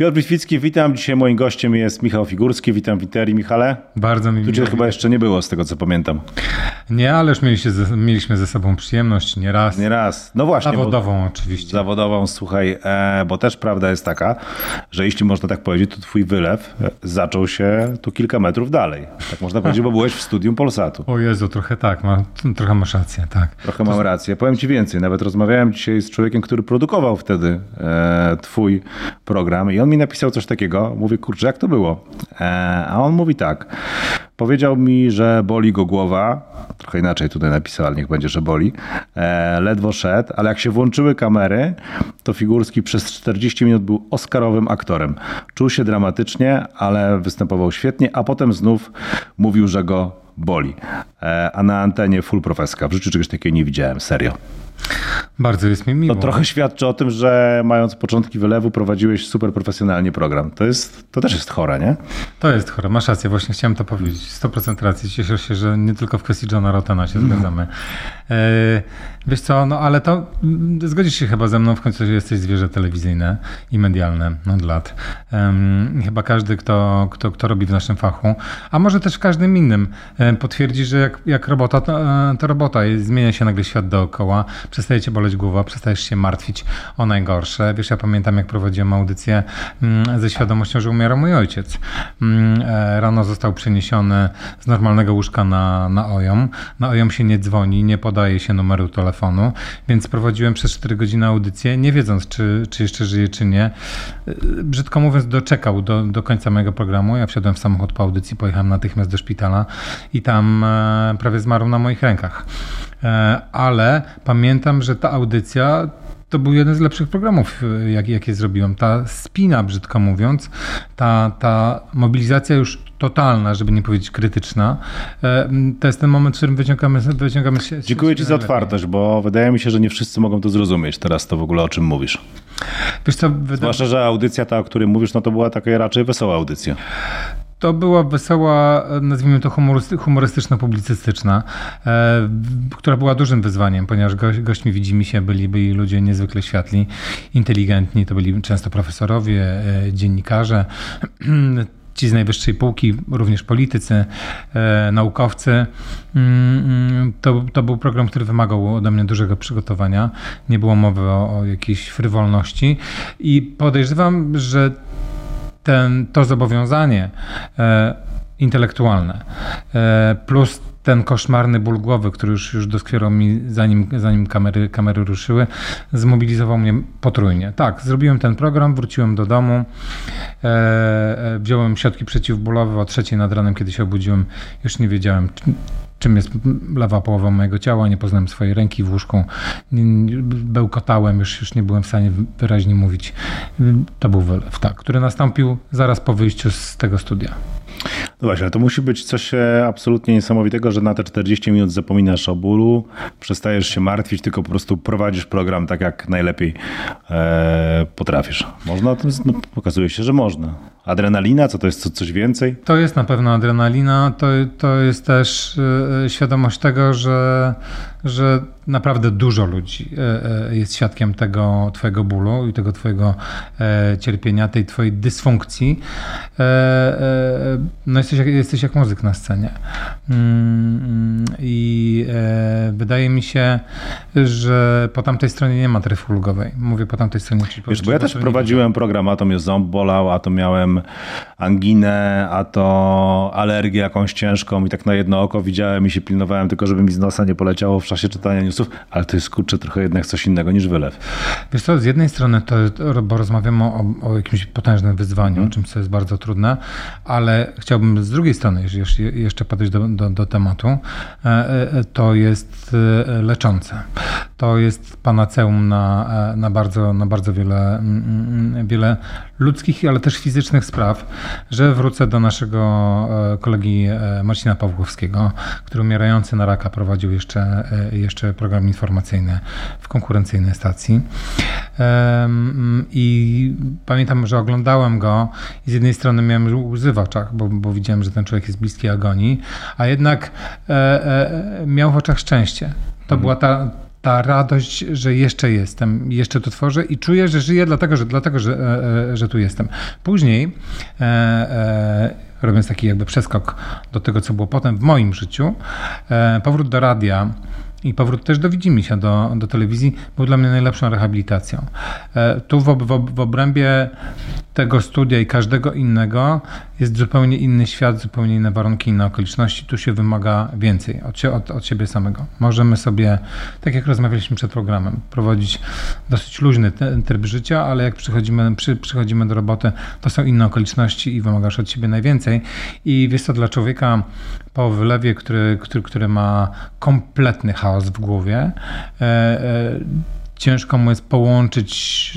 Piotr Bitwicki, witam. Dzisiaj moim gościem jest Michał Figurski. Witam Witerii, Michale. Bardzo mi Tu cię miło. chyba jeszcze nie było, z tego co pamiętam. Nie, ale już mieliśmy ze, mieliśmy ze sobą przyjemność, nie raz. Nie raz. No właśnie. Zawodową oczywiście. Zawodową, słuchaj, e, bo też prawda jest taka, że jeśli można tak powiedzieć, to twój wylew e, zaczął się tu kilka metrów dalej. Tak można powiedzieć, bo byłeś w studium Polsatu. O Jezu, trochę tak, ma, trochę masz rację, tak. Trochę mam rację. Powiem ci więcej. Nawet rozmawiałem dzisiaj z człowiekiem, który produkował wtedy e, twój program i on mi napisał coś takiego. Mówię, kurczę, jak to było? E, a on mówi tak. Powiedział mi, że boli go głowa. Trochę inaczej tutaj napisał, ale niech będzie, że boli. E, ledwo szedł, ale jak się włączyły kamery, to Figurski przez 40 minut był oscarowym aktorem. Czuł się dramatycznie, ale występował świetnie, a potem znów mówił, że go boli. E, a na antenie full profeska. W życiu czegoś takiego nie widziałem, serio. Bardzo jest mi miło. To trochę świadczy o tym, że mając początki wylewu prowadziłeś super profesjonalnie program. To, jest, to też jest chore, nie? To jest chore, masz rację, właśnie chciałem to powiedzieć. 100% racji. Cieszę się, że nie tylko w kwestii Johna Rotana się zgadzamy. E, wiesz co, no ale to mm, zgodzisz się chyba ze mną, w końcu jesteś zwierzę telewizyjne i medialne od lat. Chyba każdy, kto, kto, kto robi w naszym fachu, a może też w każdym innym, e, potwierdzi, że jak, jak robota, to, e, to robota. I Zmienia się nagle świat dookoła, przestaje cię boleć głowa, przestajesz się martwić o najgorsze. Wiesz, ja pamiętam, jak prowadziłem audycję mm, ze świadomością, że umiera mój ojciec. Mm, e, Rano został przeniesiony z normalnego łóżka na, na OJOM. Na OJOM się nie dzwoni, nie podaje się numeru telefonu, więc prowadziłem przez 4 godziny audycję, nie wiedząc, czy, czy jeszcze żyje, czy nie. E, Brzydko mówiąc, doczekał do, do końca mojego programu. Ja wsiadłem w samochód po audycji, pojechałem natychmiast do szpitala i tam e, prawie zmarł na moich rękach. E, Ale pamiętam, że ta audycja to był jeden z lepszych programów, jak, jakie zrobiłem. Ta spina, brzydko mówiąc, ta, ta mobilizacja już totalna, żeby nie powiedzieć krytyczna, e, to jest ten moment, w którym wyciągamy, wyciągamy się. Dziękuję ci za otwartość, bo wydaje mi się, że nie wszyscy mogą to zrozumieć teraz to w ogóle, o czym mówisz. Wiesz co, wyda- Zwłaszcza, że audycja ta, o której mówisz, no to była taka raczej wesoła audycja. To była wesoła, nazwijmy to humorysty, humorystyczno-publicystyczna, e, która była dużym wyzwaniem, ponieważ goś, gośćmi widzimy się byli, byli ludzie niezwykle światli, inteligentni, to byli często profesorowie, e, dziennikarze, ci z najwyższej półki, również politycy, e, naukowcy. Mm, mm, To, to był program, który wymagał ode mnie dużego przygotowania. Nie było mowy o, o jakiejś frywolności i podejrzewam, że ten, to zobowiązanie e, intelektualne e, plus ten koszmarny ból głowy, który już, już doskwierał mi zanim, zanim kamery, kamery ruszyły, zmobilizował mnie potrójnie. Tak, zrobiłem ten program, wróciłem do domu, e, e, wziąłem środki przeciwbólowe o trzeciej nad ranem, kiedy się obudziłem, już nie wiedziałem, czym- jest lewa połowa mojego ciała, nie poznałem swojej ręki w łóżku, bełkotałem, już, już nie byłem w stanie wyraźnie mówić. To był wylew, tak, który nastąpił zaraz po wyjściu z tego studia. No właśnie, ale to musi być coś e, absolutnie niesamowitego, że na te 40 minut zapominasz o bólu, przestajesz się martwić, tylko po prostu prowadzisz program tak, jak najlepiej e, potrafisz. Można? No, pokazuje się, że można. Adrenalina, co to jest co, coś więcej? To jest na pewno adrenalina, to, to jest też e, świadomość tego, że, że naprawdę dużo ludzi e, e, jest świadkiem tego twojego bólu i tego twojego e, cierpienia, tej twojej dysfunkcji. No jesteś jak, jesteś jak muzyk na scenie. Mm, I wydaje mi się, że po tamtej stronie nie ma tryfy ulgowej. Mówię po tamtej stronie. Czyli Wiesz, bo ja też prowadziłem program, a to mnie ząb bolał, a to miałem anginę, a to alergię jakąś ciężką i tak na jedno oko widziałem i się pilnowałem tylko, żeby mi z nosa nie poleciało w czasie czytania newsów, ale to jest kurczę trochę jednak coś innego niż wylew. Wiesz co, z jednej strony to, bo rozmawiamy o, o jakimś potężnym wyzwaniu, Mhm. czymś, co jest bardzo trudne, ale chciałbym z drugiej strony jeszcze podejść do, do, do tematu, e, e, to jest e, leczące. To jest panaceum na, na, bardzo, na bardzo wiele, mm, mm, wiele ludzkich, ale też fizycznych spraw, że wrócę do naszego kolegi Marcina Pawłowskiego, który umierający na raka prowadził jeszcze, jeszcze program informacyjny w konkurencyjnej stacji. I pamiętam, że oglądałem go i z jednej strony miałem łzy w oczach, bo, bo widziałem, że ten człowiek jest bliski agonii, a jednak e, e, miał w oczach szczęście. To była ta, ta radość, że jeszcze jestem, jeszcze to tworzę i czuję, że żyję dlatego, że, dlatego, że, e, że tu jestem. Później e, e, robiąc taki jakby przeskok do tego, co było potem w moim życiu, e, powrót do radia i powrót też do Widzimisia, do, do telewizji był dla mnie najlepszą rehabilitacją. E, tu w, w, w obrębie tego studia i każdego innego jest zupełnie inny świat, zupełnie inne warunki, inne okoliczności. Tu się wymaga więcej od, od, od siebie samego. Możemy sobie, tak jak rozmawialiśmy przed programem, prowadzić dosyć luźny tryb życia, ale jak przychodzimy, przy, przychodzimy do roboty, to są inne okoliczności i wymagasz od siebie najwięcej. I wiesz co, dla człowieka po wylewie, który, który, który ma kompletny chaos w głowie, e, e, ciężko mu jest połączyć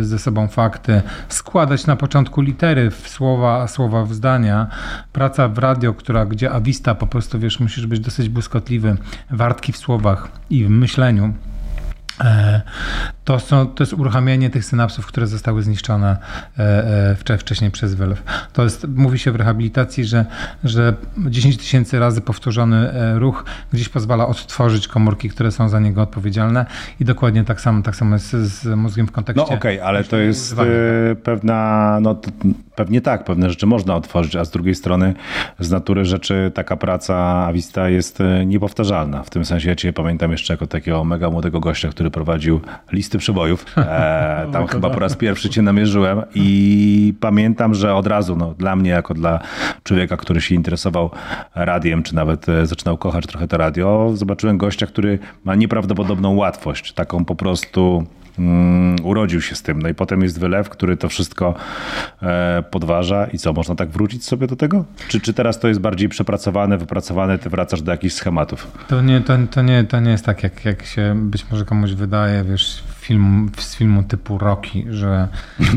y, ze sobą fakty, składać na początku litery w słowa, słowa w zdania. Praca w radio, która, gdzie awista po prostu, wiesz, musisz być dosyć błyskotliwy, wartki w słowach i w myśleniu E, to, są, to jest uruchamianie tych synapsów, które zostały zniszczone e, e, wcześniej przez wylew. To jest, mówi się w rehabilitacji, że, że 10 tysięcy razy powtórzony ruch gdzieś pozwala odtworzyć komórki, które są za niego odpowiedzialne i dokładnie tak samo, tak samo jest z mózgiem w kontekście. No okej, okay, ale to jest pewna, no pewnie tak, pewne rzeczy można otworzyć, a z drugiej strony z natury rzeczy taka praca awista jest niepowtarzalna. W tym sensie ja cię pamiętam jeszcze jako takiego mega młodego gościa, który prowadził listy przebojów. E, tam chyba po raz pierwszy cię namierzyłem i pamiętam, że od razu no, dla mnie, jako dla człowieka, który się interesował radiem, czy nawet e, zaczynał kochać trochę to radio, zobaczyłem gościa, który ma nieprawdopodobną łatwość, taką po prostu urodził się z tym. No i potem jest wylew, który to wszystko e, podważa i co, można tak wrócić sobie do tego? Czy, czy teraz to jest bardziej przepracowane, wypracowane, ty wracasz do jakichś schematów? To nie, to, to nie, to nie jest tak, jak, jak się być może komuś wydaje, wiesz, film, z filmu typu Rocky, że,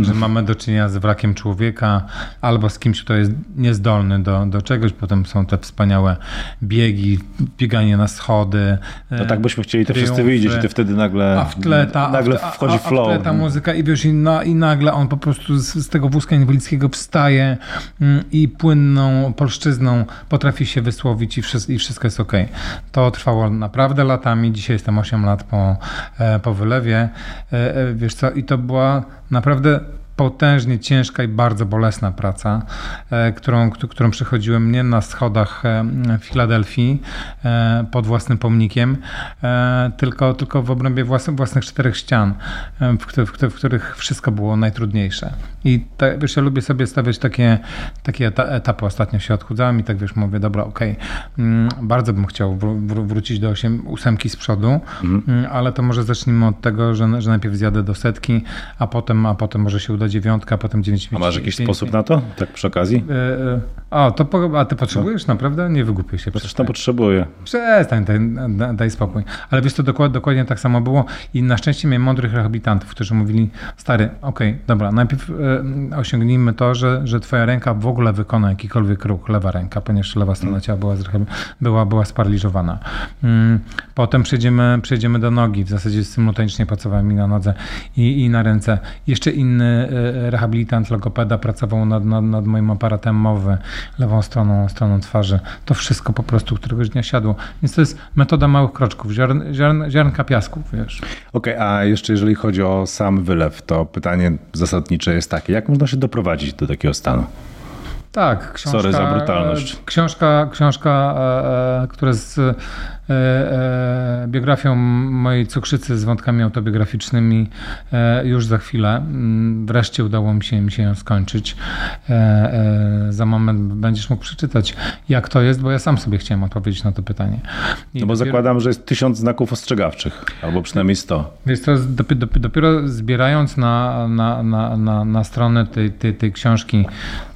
że mamy do czynienia z wrakiem człowieka albo z kimś, kto jest niezdolny do, do czegoś. Potem są te wspaniałe biegi, bieganie na schody. No tak byśmy chcieli to wszyscy widzieć i ty wtedy nagle, a w tle ta, nagle wchodzi a, flow. A w tle ta muzyka i wiesz, i, na, i nagle on po prostu z, z tego wózka inwalidzkiego wstaje mm, i płynną polszczyzną potrafi się wysłowić i, wszystko, i wszystko jest ok. To trwało naprawdę latami. Dzisiaj jestem 8 lat po, e, po wylewie. E, e, wiesz co, i to była naprawdę potężnie ciężka i bardzo bolesna praca, e, którą, którą przechodziłem nie na schodach Filadelfii pod własnym pomnikiem, tylko, tylko w obrębie własnych, własnych czterech ścian, w, w, w, których wszystko było najtrudniejsze. I tak, wiesz, ja lubię sobie stawiać takie, takie etapy. Ostatnio się odchudzałem i tak wiesz, mówię, dobra, okej, okay, mm, bardzo bym chciał wr wrócić do osiem, ósemki z przodu, mhm. Mm, ale to może zacznijmy od tego, że, że najpierw zjadę do setki, a potem, a potem może się uda dziewiątka, a potem dziewięć. A masz jakiś sposób na to? Tak przy okazji? E, a, to, a ty potrzebujesz no. naprawdę? Nie wygłupię się. Przecież tam potrzebuję. Przestań, daj, daj spokój. Ale wiesz, to dokładnie, dokładnie tak samo było i na szczęście miałem mądrych rehabilitantów, którzy mówili, stary, okej, okay, dobra, najpierw e, osiągnijmy to, że, że twoja ręka w ogóle wykona jakikolwiek ruch, lewa ręka, ponieważ lewa strona ciała była, była, była sparaliżowana. Mm, potem przejdziemy, przejdziemy do nogi, w zasadzie symultanicznie pracowałem i na nodze i, i na ręce. Jeszcze inny rehabilitant, logopeda pracował nad, nad, nad moim aparatem mowy, lewą stroną, stroną twarzy. To wszystko po prostu któregoś dnia siadło. Więc to jest metoda małych kroczków, ziarn, ziarn, ziarnka piasków, wiesz. Okej, okay, a jeszcze jeżeli chodzi o sam wylew, to pytanie zasadnicze jest takie, jak można się doprowadzić do takiego stanu? Tak, książka, Sorry za brutalność. Książka, książka e, e, która z E, e, biografią mojej cukrzycy z wątkami autobiograficznymi e, już za chwilę. Mm, wreszcie udało mi się, mi się ją skończyć. Za moment będziesz mógł przeczytać, jak to jest, bo ja sam sobie chciałem odpowiedzieć na to pytanie. I no bo dopiero... zakładam, że jest tysiąc znaków ostrzegawczych, albo przynajmniej sto. Więc to dopiero, dopiero zbierając na, na, na, na, na stronę tej, tej, tej książki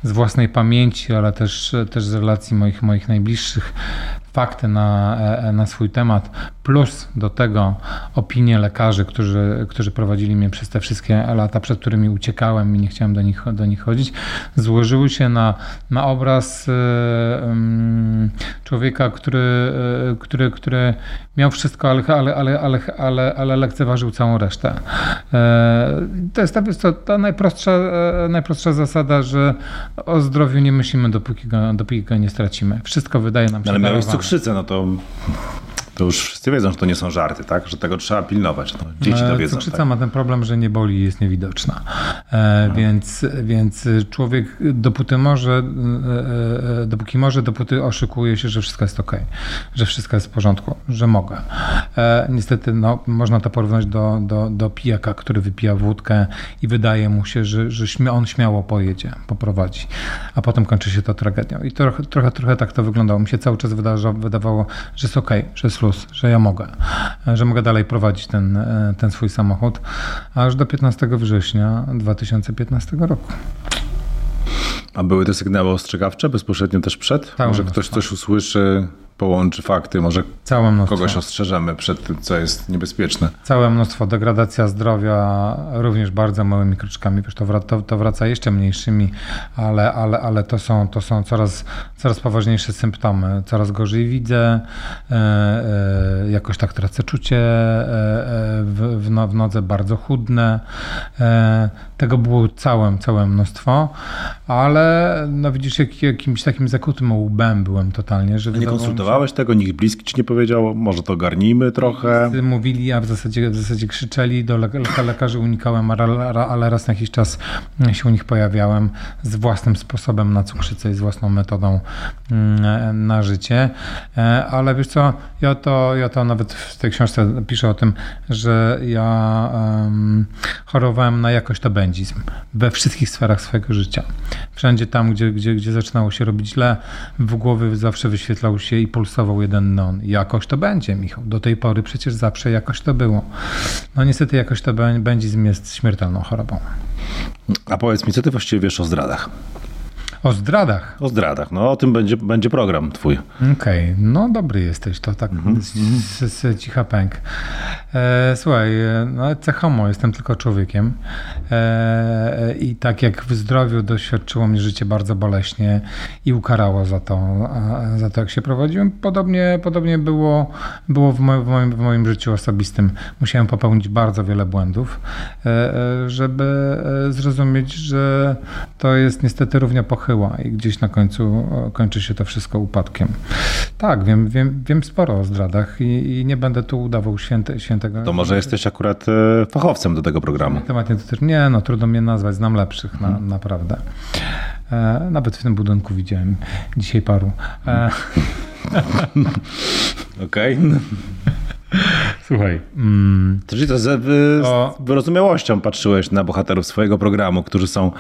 z własnej pamięci, ale też, też z relacji moich, moich najbliższych, fakty na, e, na swój temat, plus do tego opinie lekarzy, którzy, którzy prowadzili mnie przez te wszystkie lata, przed którymi uciekałem i nie chciałem do nich, do nich chodzić, złożyły się na, na obraz um, człowieka, który, który, który miał wszystko, ale, ale, ale, ale, ale, ale lekceważył całą resztę. To jest ta, to, ta najprostsza, najprostsza zasada, że o zdrowiu nie myślimy, dopóki go, dopóki go nie stracimy. Wszystko wydaje nam się Ale miałeś cukrzycę, no to To już wszyscy wiedzą, że to nie są żarty, tak? Że tego trzeba pilnować. No, dzieci to wiedzą. Cukrzyca tak? ma ten problem, że nie boli i jest niewidoczna. E, więc, więc człowiek dopóty może, e, e, dopóki może, dopóty oszukuje się, że wszystko jest ok, że wszystko jest w porządku, że mogę. E, niestety no, można to porównać do, do, do pijaka, który wypija wódkę i wydaje mu się, że, że śmia, on śmiało pojedzie, poprowadzi, a potem kończy się to tragedią. I trochę, trochę, trochę tak to wyglądało. Mi się cały czas wydawało, wydawało że jest ok, że jest luz, że ja mogę, że mogę dalej prowadzić ten, e, ten swój samochód, aż do 15 września 2015 roku. A były te sygnały ostrzegawcze bezpośrednio też przed? Tak, Może no, ktoś tak. coś usłyszy, połączy fakty, może Całe mnóstwo. kogoś ostrzeżemy przed tym, co jest niebezpieczne. Całe mnóstwo. Degradacja zdrowia również bardzo małymi kroczkami. To, wraca, to, to wraca jeszcze mniejszymi, ale, ale, ale to są, to są coraz, coraz poważniejsze symptomy. Coraz gorzej widzę, e, e, jakoś tak tracę czucie e, e, w, w, no, w nodze, bardzo chudne. E, tego było całe, całe mnóstwo, ale no widzisz, jak, jakimś takim zakutym łbem byłem totalnie, że Nie wydawało konsultowałeś tego? Nikt bliski ci nie powiedział? Może to ogarnijmy trochę? Mówili, a w zasadzie, w zasadzie krzyczeli, do le- le- lekarzy unikałem, ale, raz na jakiś czas się u nich pojawiałem z własnym sposobem na cukrzycę i z własną metodą mm, na życie. E, Ale wiesz co, ja to, ja to nawet w tej książce piszę o tym, że ja em, chorowałem na jakość tabędzizm we wszystkich sferach swojego życia. Wszędzie tam, gdzie, gdzie, gdzie zaczynało się robić źle, w głowie zawsze wyświetlał się i pulsował jeden non. Jakoś to będzie, Michał. Do tej pory przecież zawsze jakoś to było. No niestety jakoś to bę- będzizm jest śmiertelną chorobą. A powiedz mi, co ty właściwie wiesz o zdradach? O zdradach. O zdradach. No o tym będzie, będzie program twój. Okej, no dobry jesteś, to tak z, z cicha pęk. E, słuchaj, e, no cechomo, jestem tylko człowiekiem e, i tak jak w zdrowiu doświadczyło mnie życie bardzo boleśnie i ukarało za to, a, za to jak się prowadziłem, podobnie, podobnie było, było w, moim, w, moim, w moim życiu osobistym. Musiałem popełnić bardzo wiele błędów, e, e, żeby e, zrozumieć, że to jest niestety równia pochyła i gdzieś na końcu e, kończy się to wszystko upadkiem. Tak, wiem, wiem, wiem sporo o zdradach i, i nie będę tu udawał święte, świętego. To może jesteś akurat e, fachowcem do tego programu. Temat nie dotyczy. Nie, no trudno mnie nazwać, znam lepszych, na, naprawdę. E, nawet w tym budynku widziałem dzisiaj paru. E, Okej. słuchaj. Mm, Czyli to z, z wyrozumiałością patrzyłeś na bohaterów swojego programu, którzy są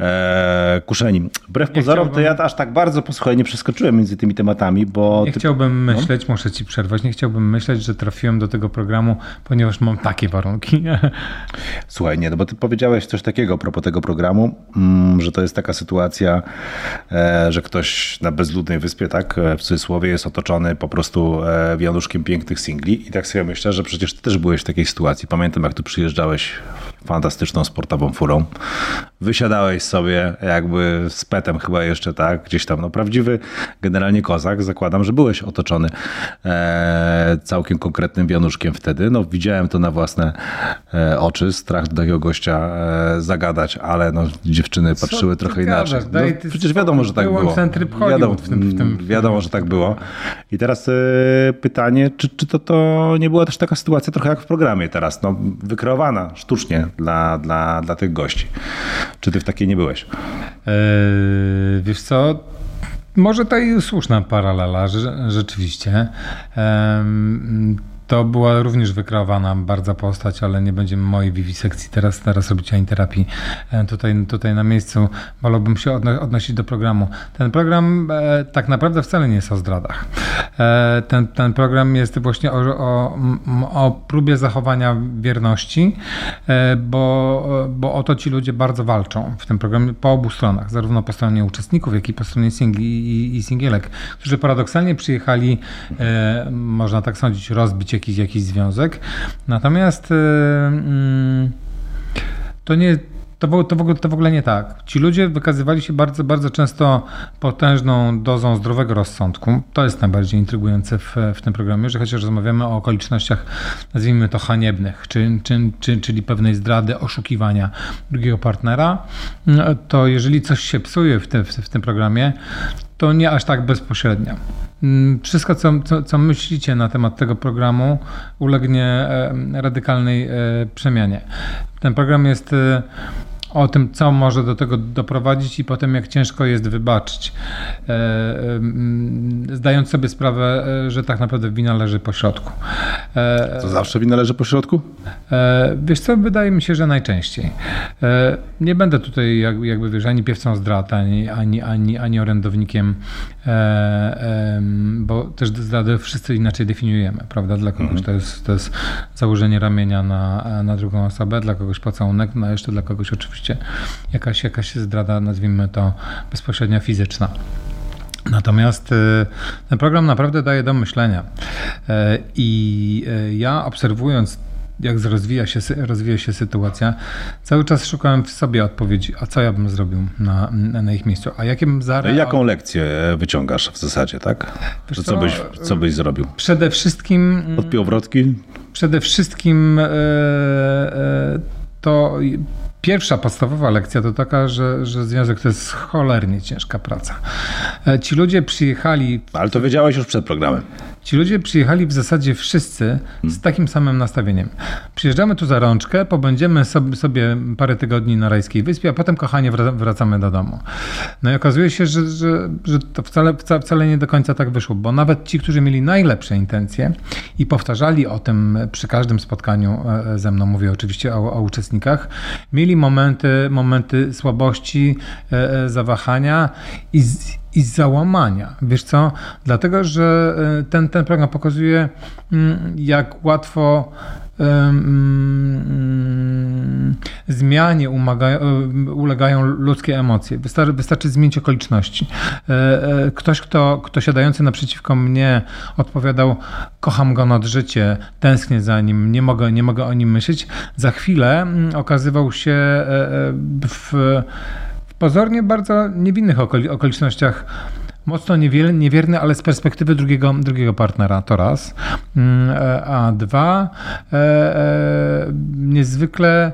e, kuszeni. Wbrew pozorom, to ja aż tak bardzo posłuchaj, nie przeskoczyłem między tymi tematami, bo nie ty, chciałbym myśleć, muszę ci przerwać, nie chciałbym myśleć, że trafiłem do tego programu, ponieważ mam takie warunki. Słuchaj, nie, no bo ty powiedziałeś coś takiego a propos tego programu, mm, że to jest taka sytuacja, e, że ktoś na bezludnej wyspie, tak, e, w cudzysłowie, jest otoczony po prostu e, wianuszkiem pięknych singli i tak sobie myślę, że przecież ty też byłeś w takiej sytuacji. Pamiętam, jak tu przyjeżdżałeś fantastyczną sportową furą, wysiadałeś sobie jakby z petem chyba jeszcze, tak, gdzieś tam, no prawdziwy generalnie kozak, zakładam, że byłeś otoczony e, całkiem konkretnym wianuszkiem wtedy, no widziałem to na własne e, oczy, strach do takiego gościa e, zagadać, ale no dziewczyny patrzyły trochę gadasz? inaczej. Daj No, przecież wiadomo, że tak było. wiadomo, w tym- w tym- wiadomo, że tak było. I teraz e, pytanie, czy, czy to, to nie była też taka sytuacja trochę jak w programie teraz, no wykreowana sztucznie dla, dla, dla tych gości. Czy ty w takiej nie byłeś? Eee, wiesz co? Może to i słuszna paralela, rzeczywiście. To była również wykreowana bardzo postać, ale nie będziemy mojej wiwisekcji teraz, teraz robić ani terapii e, tutaj, tutaj na miejscu. Wolałbym się odno- odnosić do programu. Ten program e, tak naprawdę wcale nie jest o zdradach. E, ten, ten program jest właśnie o, o, o próbie zachowania wierności, e, bo, bo o to ci ludzie bardzo walczą w tym programie po obu stronach, zarówno po stronie uczestników, jak i po stronie singli i, i singielek, którzy paradoksalnie przyjechali, e, można tak sądzić, rozbić jakiś, jakiś związek. Natomiast e, mm, to nie. To, to, w ogóle, to w ogóle nie tak. Ci ludzie wykazywali się bardzo, bardzo często potężną dozą zdrowego rozsądku. To jest najbardziej intrygujące w, w tym programie, że chociaż rozmawiamy o okolicznościach, nazwijmy to haniebnych, czy, czy, czy, czyli pewnej zdrady, oszukiwania drugiego partnera, to jeżeli coś się psuje w, te, w, w tym programie, to nie aż tak bezpośrednio. Mm, wszystko, co, co, co, myślicie na temat tego programu, ulegnie radykalnej e, przemianie. Ten program jest e, o tym, co może do tego doprowadzić i potem jak ciężko jest wybaczyć. Zdając sobie sprawę, że tak naprawdę wina leży po środku. To zawsze wina leży po środku? Wiesz co, wydaje mi się, że najczęściej. Nie będę tutaj jakby, wiesz, ani piewcą zdrad, ani, ani, ani, ani orędownikiem E, bo też zdradę wszyscy inaczej definiujemy, prawda? Dla kogoś mhm. to, jest, to jest założenie ramienia na, na drugą osobę, dla kogoś pocałunek, no jeszcze dla kogoś oczywiście jakaś, jakaś zdrada, nazwijmy to bezpośrednio fizyczna. Natomiast e, ten program naprawdę daje do myślenia. E, I ja obserwując jak rozwija się, rozwija się sytuacja, cały czas szukałem w sobie odpowiedzi, a co ja bym zrobił na, na ich miejscu, a jakie bym zareagował. Jaką lekcję wyciągasz w zasadzie, tak? Wiesz co, byś, co byś zrobił? Przede wszystkim... Odpiął wrotki? Przede wszystkim to pierwsza podstawowa lekcja to taka, że, że związek to jest cholernie ciężka praca. E, ci ludzie przyjechali... Ale to wiedziałeś już przed programem. Ci ludzie przyjechali w zasadzie wszyscy z takim samym nastawieniem. Przyjeżdżamy tu za rączkę, pobędziemy sobie parę tygodni na Rajskiej Wyspie, a potem, kochanie, wracamy do domu. No i okazuje się, że, że, że to wcale, wcale nie do końca tak wyszło, bo nawet ci, którzy mieli najlepsze intencje i powtarzali o tym przy każdym spotkaniu e, e, ze mną, mówię oczywiście o, o uczestnikach, mieli momenty, momenty słabości, e, zawahania i i załamania. Wiesz co? Dlatego, że e, ten, ten program pokazuje, mm, jak łatwo mm, zmianie umaga, ulegają ludzkie emocje. Wystarczy, wystarczy zmienić okoliczności. E, e, ktoś, kto, kto siadający naprzeciwko mnie odpowiadał, kocham go nad życie, tęsknię za nim, nie mogę, nie mogę o nim myśleć, za chwilę mm, okazywał się w pozornie bardzo niewinnych okolicznościach mocno niewierny, ale z perspektywy drugiego, drugiego partnera, to raz. Mm, e, a dwa, e, e, niezwykle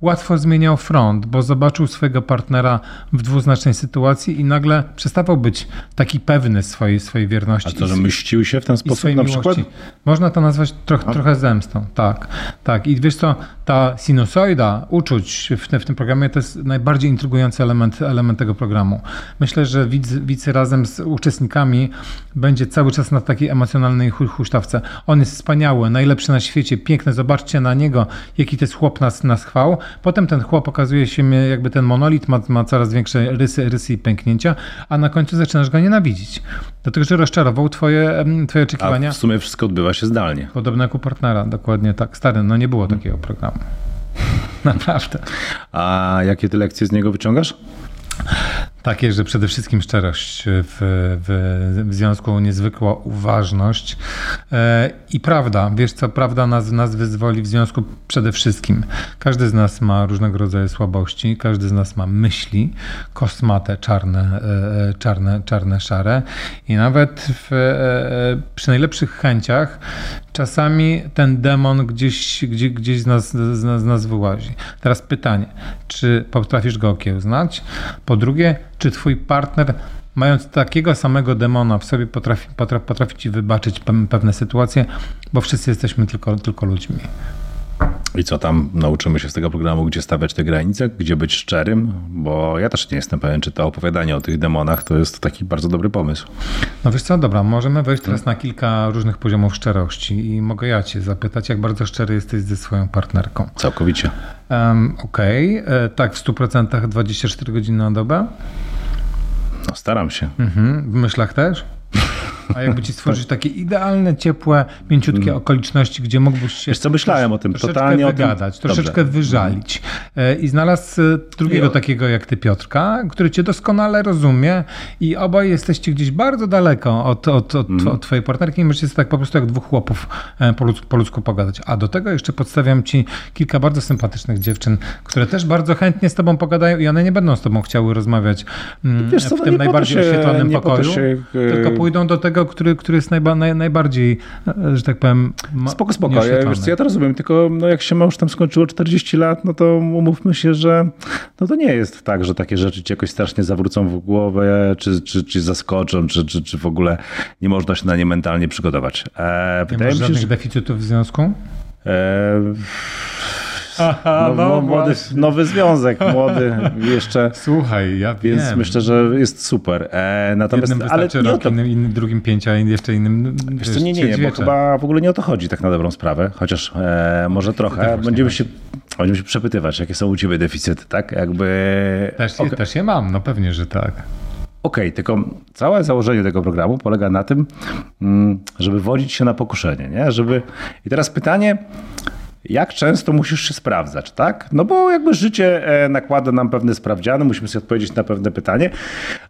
łatwo zmieniał front, bo zobaczył swojego partnera w dwuznacznej sytuacji i nagle przestawał być taki pewny swojej, swojej wierności. A to, że mścił się w ten sposób na miłości. przykład? Można to nazwać troch, trochę zemstą, tak. tak. I wiesz co, ta sinusoida uczuć w, w tym programie to jest najbardziej intrygujący element, element tego programu. Myślę, że widz, widz razem z uczestnikami będzie cały czas na takiej emocjonalnej huśtawce. On jest wspaniały, najlepszy na świecie, piękny, zobaczcie na niego, jaki to jest chłop nas, nas chwał. Potem ten chłop okazuje się, jakby ten monolit ma, ma coraz większe rysy, rysy i pęknięcia, a na końcu zaczynasz go nienawidzić. Dlatego, że rozczarował twoje, twoje oczekiwania. A w sumie wszystko odbywa się zdalnie. Podobne jak u partnera, dokładnie tak. Stary, no nie było takiego programu. Naprawdę. A jakie ty lekcje z niego wyciągasz? Takie, że przede wszystkim szczerość w, w, w związku, niezwykła uważność e, i prawda. Wiesz co, prawda nas, nas wyzwoli w związku przede wszystkim. Każdy z nas ma różnego rodzaju słabości, każdy z nas ma myśli kosmate, czarne, e, e czarne, czarne, szare i nawet w, e, e, przy najlepszych chęciach czasami ten demon gdzieś, gdzieś, gdzieś z, nas, z, nas, z nas wyłazi. Teraz pytanie, czy potrafisz go okiełznać? Po drugie, czy twój partner mając takiego samego demona w sobie potrafi, potrafi, potrafi ci wybaczyć pewne sytuacje, bo wszyscy jesteśmy tylko, tylko ludźmi. I co tam nauczymy się z tego programu, gdzie stawiać te granice, gdzie być szczerym? Bo ja też nie jestem pewien, czy to opowiadanie o tych demonach to jest taki bardzo dobry pomysł. No wiesz co, dobra, możemy wejść teraz na kilka różnych poziomów szczerości i mogę ja cię zapytać, jak bardzo szczery jesteś ze swoją partnerką. Całkowicie. Um, Okej, okay. E, tak w 100% 24 godziny na dobę? No staram się. Mhm. W myślach też? A jakby ci stworzyć takie idealne, ciepłe, mięciutkie mm. okoliczności, gdzie mógłbyś się Wiesz co, myślałem o tym, totalnie wygadać, o tym. troszeczkę wyżalić. E, I znalazł e, drugiego jo. takiego jak ty, Piotrka, który cię doskonale rozumie i obaj jesteście gdzieś bardzo daleko od, od, od, mm. od twojej partnerki i możecie tak po prostu jak dwóch chłopów e, po ludzku, po ludzku pogadać. A do tego jeszcze podstawiam ci kilka bardzo sympatycznych dziewczyn, które też bardzo chętnie z tobą pogadają i one nie będą z tobą chciały rozmawiać mm, Wiesz, w tym najbardziej się, oświetlonym pokoju, się, tylko pójdą do tego który, który jest najba, naj, najbardziej, że tak powiem, ma, Spoko, spoko. Ja, wiesz, ja to rozumiem, tylko no, jak się ma już tam skończyło 40 lat, no to umówmy się, że no to nie jest tak, że takie rzeczy ci jakoś strasznie zawrócą w głowę, czy, czy, czy zaskoczą, czy, czy, czy w ogóle nie można się na nie mentalnie przygotować. E, nie masz żadnych że... deficytów w związku? E, Aha, no, no, młody, nowy związek, młody jeszcze. Słuchaj, ja Więc wiem. myślę, że jest super. E, natomiast, Jednym ale rok, to... innym, innym, drugim pięcia, jeszcze innym wiesz, wiesz nie, nie, nie, bo chyba w ogóle nie o to chodzi tak na dobrą sprawę, chociaż e, może trochę. Będziemy się, będziemy się przepytywać, jakie są u ciebie deficyty, tak? Jakby... Też, je, okay. też je mam, no pewnie, że tak. Okej, okay, tylko całe założenie tego programu polega na tym, mm, żeby wodzić się na pokuszenie, nie? Żeby... I teraz pytanie, jak często musisz się sprawdzać, tak? No bo jakby życie e, nakłada nam pewne sprawdziany, musimy sobie odpowiedzieć na pewne pytanie,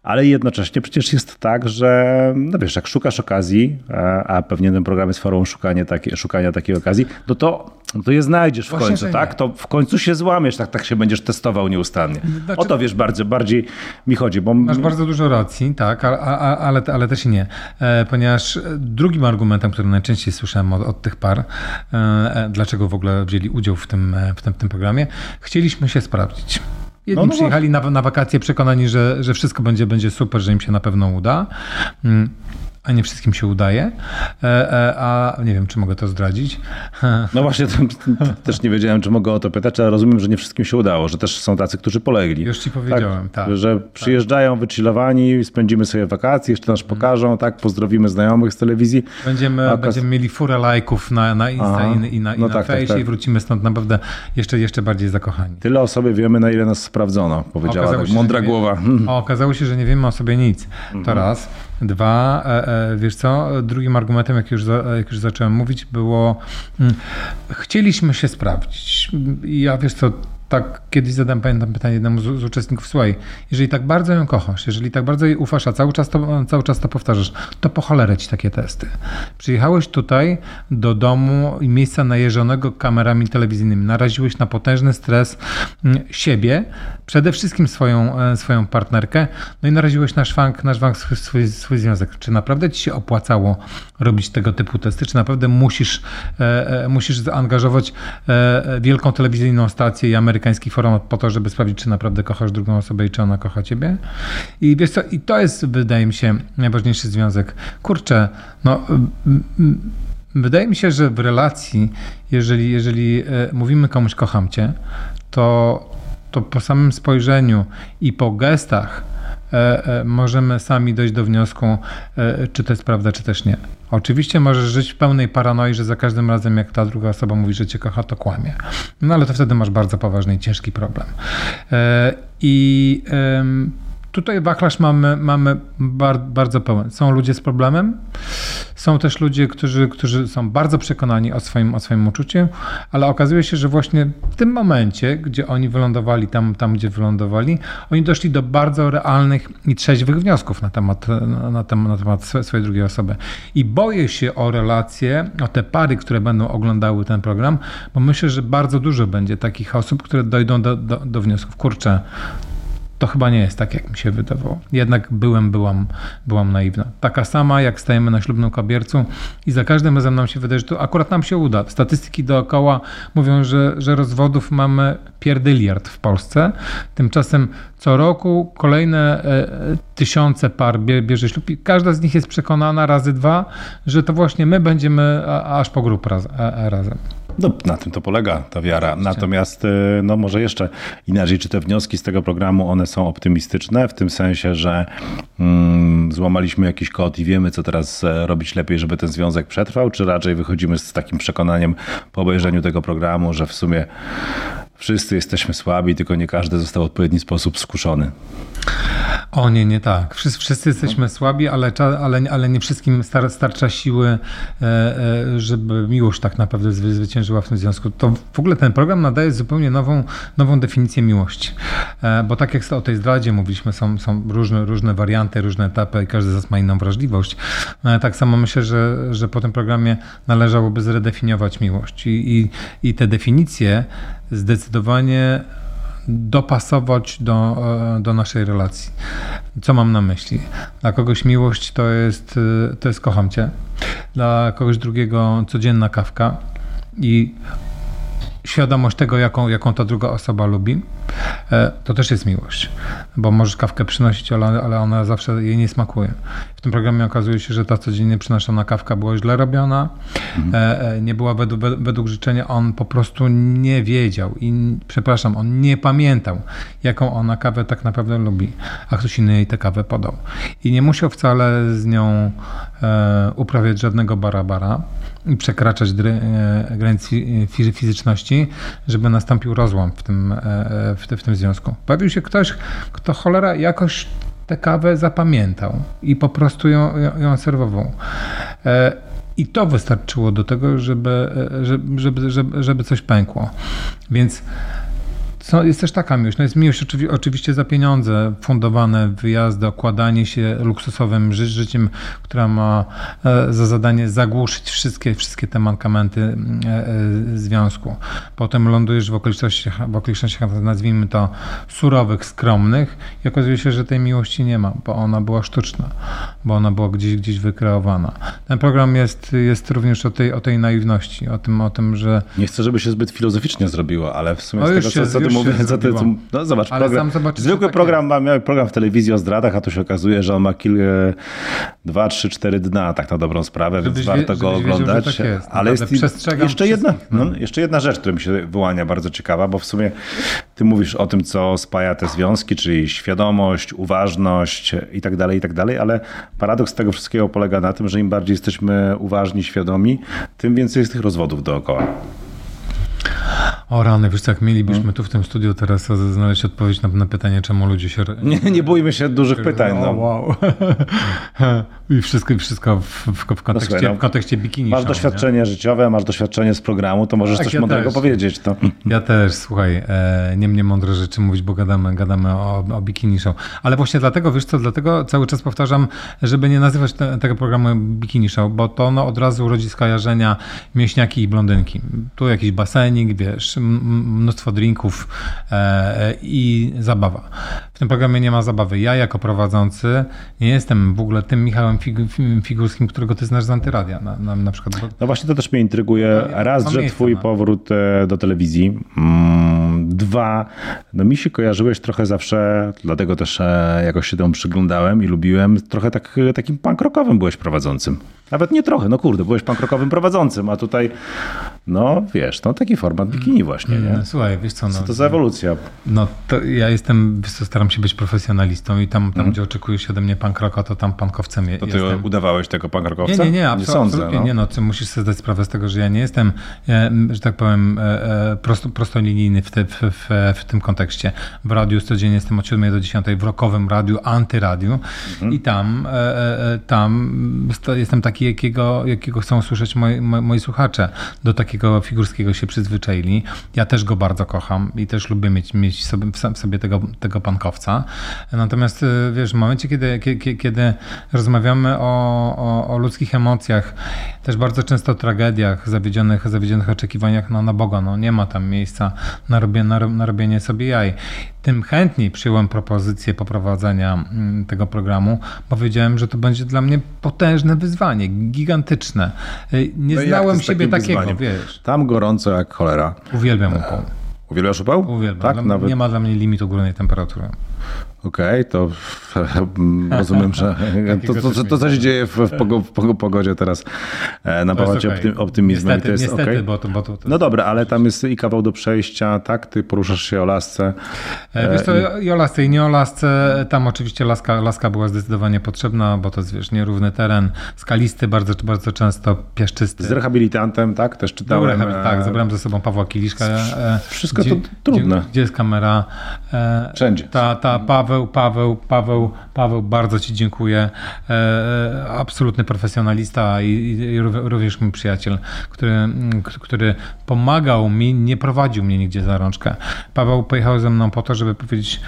ale jednocześnie przecież jest tak, że no wiesz, jak szukasz okazji, a pewnie ten program jest formą szukania, takie, szukania takiej okazji, no to no to je znajdziesz w Właśnie, końcu, tak? To w końcu się złamiesz, tak, tak się będziesz testował nieustannie. Znaczy, o to wiesz, bardziej, bardziej mi chodzi. Bo... Masz bardzo dużo racji, tak, ale, ale, ale też i nie. E, ponieważ drugim argumentem, który najczęściej słyszałem od, od tych par, e, e, dlaczego w ogóle wzięli udział w tym, w tym, w tym programie, chcieliśmy się sprawdzić. Jedni no, no przyjechali na, na wakacje przekonani, że, że wszystko będzie, będzie super, że im się na pewno uda. A nie wszystkim się udaje. E, e, a nie wiem, czy mogę to zdradzić. No właśnie, to, też nie wiedziałem, czy mogę o to pytać, ale rozumiem, że nie wszystkim się udało, że też są tacy, którzy polegli. Już ci powiedziałem, tak. tak że tak. przyjeżdżają wychillowani, spędzimy sobie wakacje, jeszcze nas pokażą, tak, pozdrowimy znajomych z telewizji. Będziemy, będziemy mieli furę lajków na, na Insta Aha. i, na, i no na tak, tak Face tak, i wrócimy stąd naprawdę jeszcze, jeszcze bardziej zakochani. Tyle o sobie wiemy, na ile nas sprawdzono, powiedziała tak, mądra głowa. O, okazało się, że nie wiemy o sobie nic. To mhm. raz. Dwa, e, e, wiesz co, drugim argumentem, jak już, jak już zacząłem mówić, było mm, chcieliśmy się sprawdzić. Ja wiesz co, tak kiedyś zadałem, pamiętam pytanie jednemu z, z, uczestników, słuchaj, jeżeli tak bardzo ją kochasz, jeżeli tak bardzo jej ufasz, a cały czas to, cały czas to powtarzasz, to po cholerę ci takie testy. Przyjechałeś tutaj do domu i miejsca najeżonego kamerami telewizyjnymi, naraziłeś na potężny stres mm, siebie, przede wszystkim swoją, e, swoją partnerkę, no i naraziłeś na szwank, na szwank swój, swój związek. Czy naprawdę ci się opłacało robić tego typu testy? Czy naprawdę musisz, e, e musisz zaangażować e, wielką telewizyjną stację i Amerykę amerykański format po to, żeby sprawdzić, czy naprawdę kochasz drugą osobę i czy ona kocha ciebie. I wiesz co, i to jest, wydaje mi się, najważniejszy związek. Kurczę, no... Wydaje mi się, że w relacji, jeżeli, jeżeli e, mówimy komuś kocham cię, to, to po samym spojrzeniu i po gestach E, e, możemy sami dojść do wniosku, czy to jest prawda, czy też nie. Oczywiście możesz żyć w pełnej paranoi, że za każdym razem, jak ta druga osoba mówi, że cię kocha, to kłamie. No ale to wtedy masz bardzo poważny i ciężki problem. I Tutaj wachlarz mamy, mamy bar, bardzo pełen. Są ludzie z problemem, są też ludzie, którzy, którzy są bardzo przekonani o swoim, o swoim uczuciu, ale okazuje się, że właśnie w tym momencie, gdzie oni wylądowali tam, tam gdzie wylądowali, oni doszli do bardzo realnych i trzeźwych wniosków na temat, na temat, na temat swojej drugiej osoby. I boję się o relacje, o te pary, które będą oglądały ten program, bo myślę, że bardzo dużo będzie takich osób, które dojdą do, do, do wniosków. Kurczę, to chyba nie jest tak, jak mi się wydawało. Jednak byłem, byłam, byłam naiwna. Taka sama, jak stajemy na ślubnym kobiercu i za każdym razem nam się wydaje, że to akurat nam się uda. Statystyki dookoła mówią, że, że rozwodów mamy pierdyliard w Polsce. Tymczasem co roku kolejne e, tysiące par bierze ślub i każda z nich jest przekonana razy dwa, że to właśnie my będziemy aż po grób raz, razem. No, na tym to polega ta wiara. Natomiast, y, no może jeszcze inaczej, czy te wnioski z tego programu, one są optymistyczne, w tym sensie, że mm, złamaliśmy jakiś kod i wiemy, co teraz e, robić lepiej, żeby ten związek przetrwał, czy raczej wychodzimy z takim przekonaniem po obejrzeniu tego programu, że w sumie wszyscy jesteśmy słabi, tylko nie każdy został w odpowiedni sposób skuszony. O nie, nie tak. Wszyscy, wszyscy jesteśmy słabi, ale, ale, ale nie wszystkim star, starcza siły, e, e, żeby miłość tak naprawdę zwyciężyła w tym związku. To w ogóle ten program nadaje zupełnie nową, nową definicję miłości. E, bo tak jak o tej zdradzie mówiliśmy, są, są różne, różne warianty, różne etapy i każdy z nas ma inną wrażliwość. Tak samo myślę, że, że po tym programie należałoby zredefiniować miłość. I, i, i te definicje zdecydowanie dopasować do, e, do naszej relacji. Co mam na myśli? Dla kogoś miłość to jest, e, to jest kocham cię, dla kogoś drugiego codzienna kawka i świadomość tego, jaką, jaką ta druga osoba lubi, to też jest miłość. Bo możesz kawkę przynosić, ale, ale ona zawsze jej nie smakuje. W tym programie okazuje się, że ta codziennie przynoszona kawka była źle robiona, mhm. nie była według, według życzenia, on po prostu nie wiedział i przepraszam, on nie pamiętał, jaką ona kawę tak naprawdę lubi, a ktoś inny jej tę kawę podał. I nie musiał wcale z nią e, uprawiać żadnego barabara przekraczać e, granic fizyczności, żeby nastąpił rozłam w tym, w, w tym związku. Pojawił się ktoś, kto cholera jakoś tę kawę zapamiętał i po prostu ją, ją serwował. E, I to wystarczyło do tego, żeby, e, żeby, żeby, żeby coś pękło. Więc co, jest też taka miłość. No jest miłość oczywi oczywiście za pieniądze, fundowane wyjazdy, okładanie się luksusowym ży życiem, która ma e, za zadanie zagłuszyć wszystkie, wszystkie te mankamenty e, e, związku. Potem lądujesz w okolicznościach, w okolicznościach, nazwijmy to, surowych, skromnych i okazuje się, że tej miłości nie ma, bo ona była sztuczna, bo ona była gdzieś, gdzieś wykreowana. Ten program jest, jest również o tej, o tej naiwności, o tym, o tym, że... Nie chcę, żeby się zbyt filozoficznie zrobiło, ale w sumie z tego, co, co mówię, co ty, co, no zobacz, program, zwykły program, ma, miał program w telewizji o zdradach, a tu się okazuje, że on ma kilka, dwa, trzy, cztery dna, tak na dobrą sprawę, żebyś więc warto wie, go oglądać. Wiedział, tak jest. Ale jest jeszcze jedna, no. no, jeszcze jedna rzecz, która mi się wyłania bardzo ciekawa, bo w sumie ty mówisz o tym, co spaja te związki, czyli świadomość, uważność i tak dalej, i tak dalej, ale paradoks tego wszystkiego polega na tym, że im bardziej jesteśmy uważni, świadomi, tym więcej jest tych rozwodów dookoła. O rany, wiesz jak mielibyśmy hmm. tu w tym studiu teraz znaleźć odpowiedź na, na pytanie, czemu ludzie się... Nie, nie bójmy się dużych pytań. No. wow. I wszystko, wszystko w, w, w, kontekście, no słuchaj, no, w kontekście bikini. Masz show, doświadczenie nie? życiowe, masz doświadczenie z programu, to możesz tak, coś ja mądrego też. powiedzieć. To. Ja też, słuchaj, e, nie mnie mądre rzeczy mówić, bo gadamy, gadamy o, o bikini show. Ale właśnie dlatego, wiesz co, dlatego cały czas powtarzam, żeby nie nazywać te, tego programu bikini show, bo to no, od razu rodzi skojarzenia mięśniaki i blondynki. Tu jakiś basenik, wiesz, mnóstwo drinków e, i zabawa. W tym programie nie ma zabawy. Ja jako prowadzący nie jestem w ogóle tym Michałem Figurskim, którego ty znasz z Antyradia na, na, na przykład. No właśnie to też mnie intryguje. No, Raz, że twój no. powrót e, do telewizji. Mm, dwa, no mi się kojarzyłeś trochę zawsze, dlatego też jakoś się temu przyglądałem i lubiłem, trochę tak, takim punk rockowym byłeś prowadzącym. Nawet nie trochę, no kurde, byłeś punk rockowym prowadzącym, a tutaj, no wiesz, no taki format bikini właśnie, nie? No, słuchaj, wiesz co, no, co to za ewolucja? No to ja jestem, wiesz co, staram się być profesjonalistą i tam, tam hmm. gdzie oczekujesz ode mnie punk rocka, to tam punkowcem To ty jestem. udawałeś tego punk rockowca? Nie, nie, nie, absol- nie sądzę. Absolutnie no. nie, no ty musisz sobie zdać sprawę z tego, że ja nie jestem, że tak powiem, e, e, prosto, prostolinijny w, te, w, w, w, tym kontekście. W radiu codziennie jestem od 7 do 10 w rockowym radiu, antyradiu hmm. i tam, e, tam jestem taki jakiego, jakiego chcą słyszeć moi, moi, słuchacze. Do takiego figurskiego się przyzwyczaili. Ja też go bardzo kocham i też lubię mieć, mieć sobie, w sobie tego, tego pankowca. Natomiast wiesz, w momencie, kiedy, kiedy, kiedy rozmawiamy o, o, o, ludzkich emocjach, też bardzo często o tragediach, zawiedzionych, zawiedzionych oczekiwaniach no, na Boga, no nie ma tam miejsca na, robienie, na, na robienie sobie jaj tym chętniej przyjąłem propozycję poprowadzenia mm, tego programu, bo wiedziałem, że to będzie dla mnie potężne wyzwanie, gigantyczne. Y, nie no znałem siebie takiego, wyzwaniem? wiesz. Tam gorąco jak cholera. Uwielbiam upał. Uwielbiasz upał? Uwielbiam. Tak, Nawet... Nie ma dla mnie limitu górnej temperatury. Okej, okay, to rozumiem, że to, to, to, to, co się dzieje w, w, pogodzie teraz e, napawa cię okay. optymizmem. Niestety, to jest niestety, okay. bo, to, bo to, No dobra, ale tam jest i kawał do przejścia, tak? Ty poruszasz się o lasce. E, wiesz co, i... i o lasce i nie o lasce. Tam oczywiście laska, laska była zdecydowanie potrzebna, bo to jest wiesz, nierówny teren, skalisty, bardzo, bardzo często piaszczysty. Z rehabilitantem, tak? Też czytałem. Rehabil- tak, zabrałem ze sobą Pawła Kiliszka. E, Wszystko gdzie, to trudne. Gdzie, gdzie jest kamera? Wszędzie. Ta, ta Paweł Paweł, Paweł, Paweł, Paweł, bardzo Ci dziękuję. E, e, absolutny profesjonalista i, i również mój przyjaciel, który, który pomagał mi, nie prowadził mnie nigdzie za rączkę. Paweł pojechał ze mną po to, żeby powiedzieć,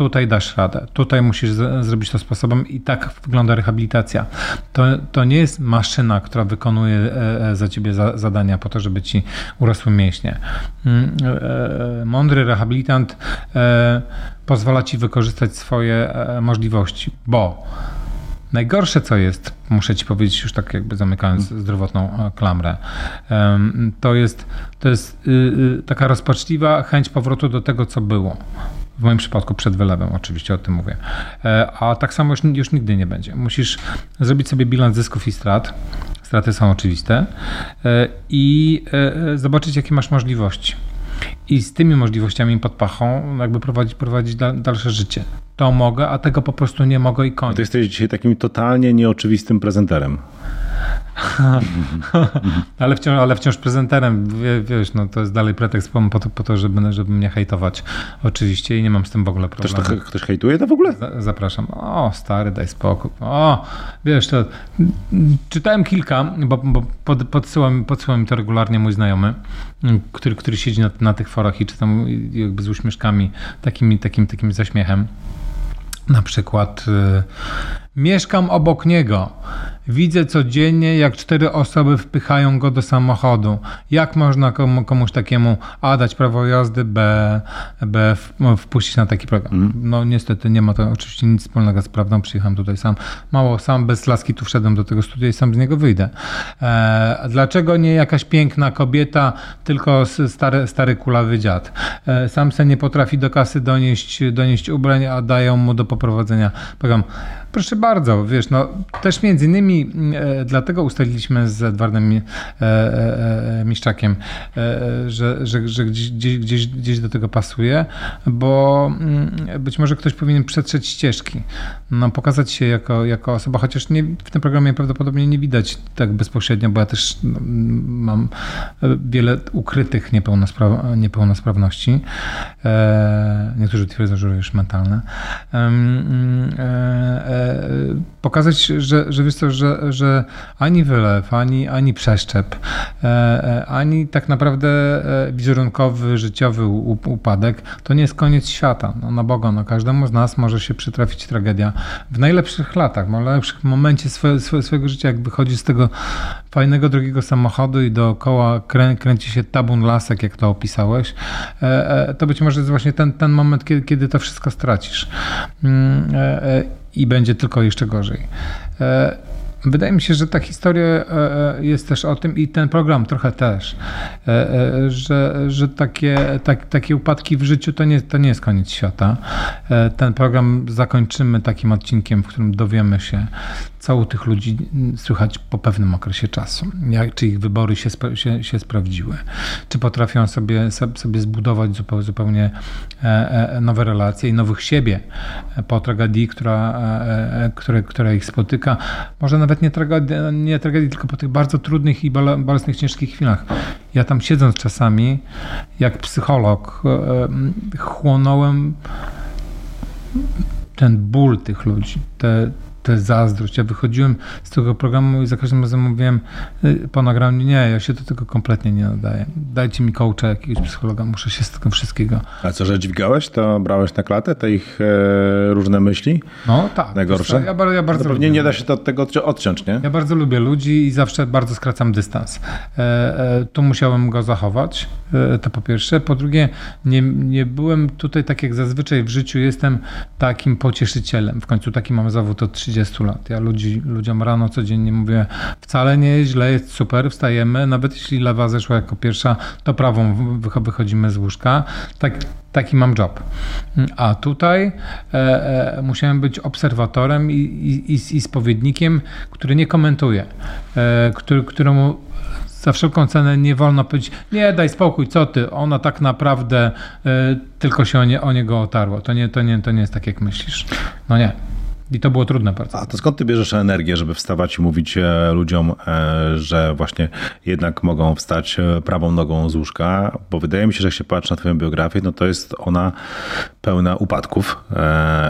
tutaj dasz radę, tutaj musisz zrobić to sposobem i tak wygląda rehabilitacja. To, to nie jest maszyna, która wykonuje e, e, za ciebie za, zadania po to, żeby ci urosły mięśnie. Mm, e, mądry rehabilitant pozwala ci wykorzystać swoje możliwości, bo Najgorsze, co jest, muszę ci powiedzieć, już tak jakby zamykając zdrowotną klamrę, to jest, to jest y, y, taka rozpaczliwa chęć powrotu do tego, co było. W moim przypadku przed wylewem, oczywiście o tym mówię. E, a tak samo już, już nigdy nie będzie. Musisz zrobić sobie bilans zysków i strat. Straty są oczywiste. E, I e, zobaczyć, jakie masz możliwości. I z tymi możliwościami pod pachą jakby prowadzić, prowadzić dalsze życie. To mogę, a tego po prostu nie mogę i koniec. To jesteś dzisiaj takim totalnie nieoczywistym prezenterem. ale, wciąż, ale wciąż prezenterem, wiesz, no to jest dalej pretekst po, to, po to żeby, żeby mnie hejtować. Oczywiście i nie mam z tym w ogóle problemu. Ktoś, to, ktoś hejtuje to w ogóle? Zapraszam. O, stary, daj spokój. O, wiesz, to czytałem kilka, bo, bo pod, podsyła, podsyła mi to regularnie mój znajomy, który, który siedzi na, na tych forach i czytam jakby z uśmieszkami, takimi, takim, takim zaśmiechem. Na przykład y, mieszkam obok niego. Widzę codziennie, jak cztery osoby wpychają go do samochodu. Jak można komu, komuś takiemu A dać prawo jazdy, B, B wpuścić na taki program? Mm. No niestety nie ma to oczywiście nic wspólnego z prawdą. Przyjechałem tutaj sam, mało sam, bez laski tu wszedłem do tego studia i sam z niego wyjdę. E, dlaczego nie jakaś piękna kobieta, tylko stary, stary kulawy dziad? E, sam se nie potrafi do kasy donieść, donieść ubrań, a dają mu do poprowadzenia program. Proszę bardzo, wiesz, no też między innymi e, dlatego ustaliliśmy z Edwardem e, e, e Miszczakiem, e, że, że, że gdzieś, gdzieś, gdzieś do tego pasuje, bo mm, być może ktoś powinien przetrzeć ścieżki, no, pokazać się jako, jako osoba, chociaż nie, w tym programie prawdopodobnie nie widać tak bezpośrednio, bo ja też no, mam wiele ukrytych niepełnospra niepełnosprawności. E, niektórzy twierdzą, że już mentalne. E, pokazać, że, że wiesz co, że, że ani wylew, ani, ani przeszczep, e, e, ani tak naprawdę wizerunkowy, życiowy upadek to nie jest koniec świata. No, na Boga, no, każdemu z nas może się przytrafić tragedia w najlepszych latach, w najlepszym momencie swoje, swojego życia, jak wychodzi z tego fajnego, drogiego samochodu i dookoła krę, kręci się tabun lasek, jak to opisałeś, to być może jest właśnie ten, ten moment, kiedy, kiedy to wszystko stracisz. I będzie tylko jeszcze gorzej. E, wydaje mi się, że ta historia e, e, jest też o tym i ten program trochę też, że, że takie, tak, takie upadki w życiu to nie, to nie jest koniec świata. Ten program zakończymy takim odcinkiem, w którym dowiemy się, co u tych ludzi słychać po pewnym okresie czasu. Jak, czy ich wybory się, się, się sprawdziły, czy potrafią sobie, sobie zbudować zupełnie, zupełnie e, e, nowe relacje i nowych siebie po tragedii, która, e, które, która ich spotyka. Może nawet nie tragedii, nie tragedii, tylko po tych bardzo trudnych i bolesnych, ciężkich chwilach. Ja tam siedząc czasami, jak psycholog, chłonąłem ten ból tych ludzi, te, tę zazdrość. Ja wychodziłem z tego programu i za każdym razem mówiłem y, po nagraniu, nie, ja się do tego kompletnie nie nadaję. Dajcie mi coacha, jakiegoś psychologa, muszę się z tego wszystkiego. A co, że dźwigałeś, to brałeś na klatę te ich e, różne myśli? No tak. Najgorsze? Ja, ja, bardzo no pewnie lubię. nie da się to od tego odciąć, nie? Ja bardzo lubię ludzi i zawsze bardzo skracam dystans. E, e, tu musiałem go zachować, e, to po pierwsze. Po drugie, nie, nie byłem tutaj tak jak zazwyczaj w życiu jestem takim pocieszycielem. W końcu taki mam zawód od 30 30 lat. Ja ludzi, ludziom rano codziennie mówię, wcale nie jest źle, jest super, wstajemy, nawet jeśli lewa zeszła jako pierwsza, to prawą wychodzimy z łóżka. Tak, taki mam job. A tutaj e, e, musiałem być obserwatorem i, i, i spowiednikiem, który nie komentuje, e, który, któremu za wszelką cenę nie wolno powiedzieć, nie daj spokój, co ty, ona tak naprawdę y, tylko się o, nie, o niego otarło. To nie, to, nie, to nie jest tak, jak myślisz. No nie. I to było trudne bardzo. A to skąd ty bierzesz energię, żeby wstawać i mówić e, ludziom, e, że właśnie jednak mogą wstać e, prawą nogą z łóżka? Bo wydaje mi się, że jak się patrzy na twoją biografię, no to jest ona pełna upadków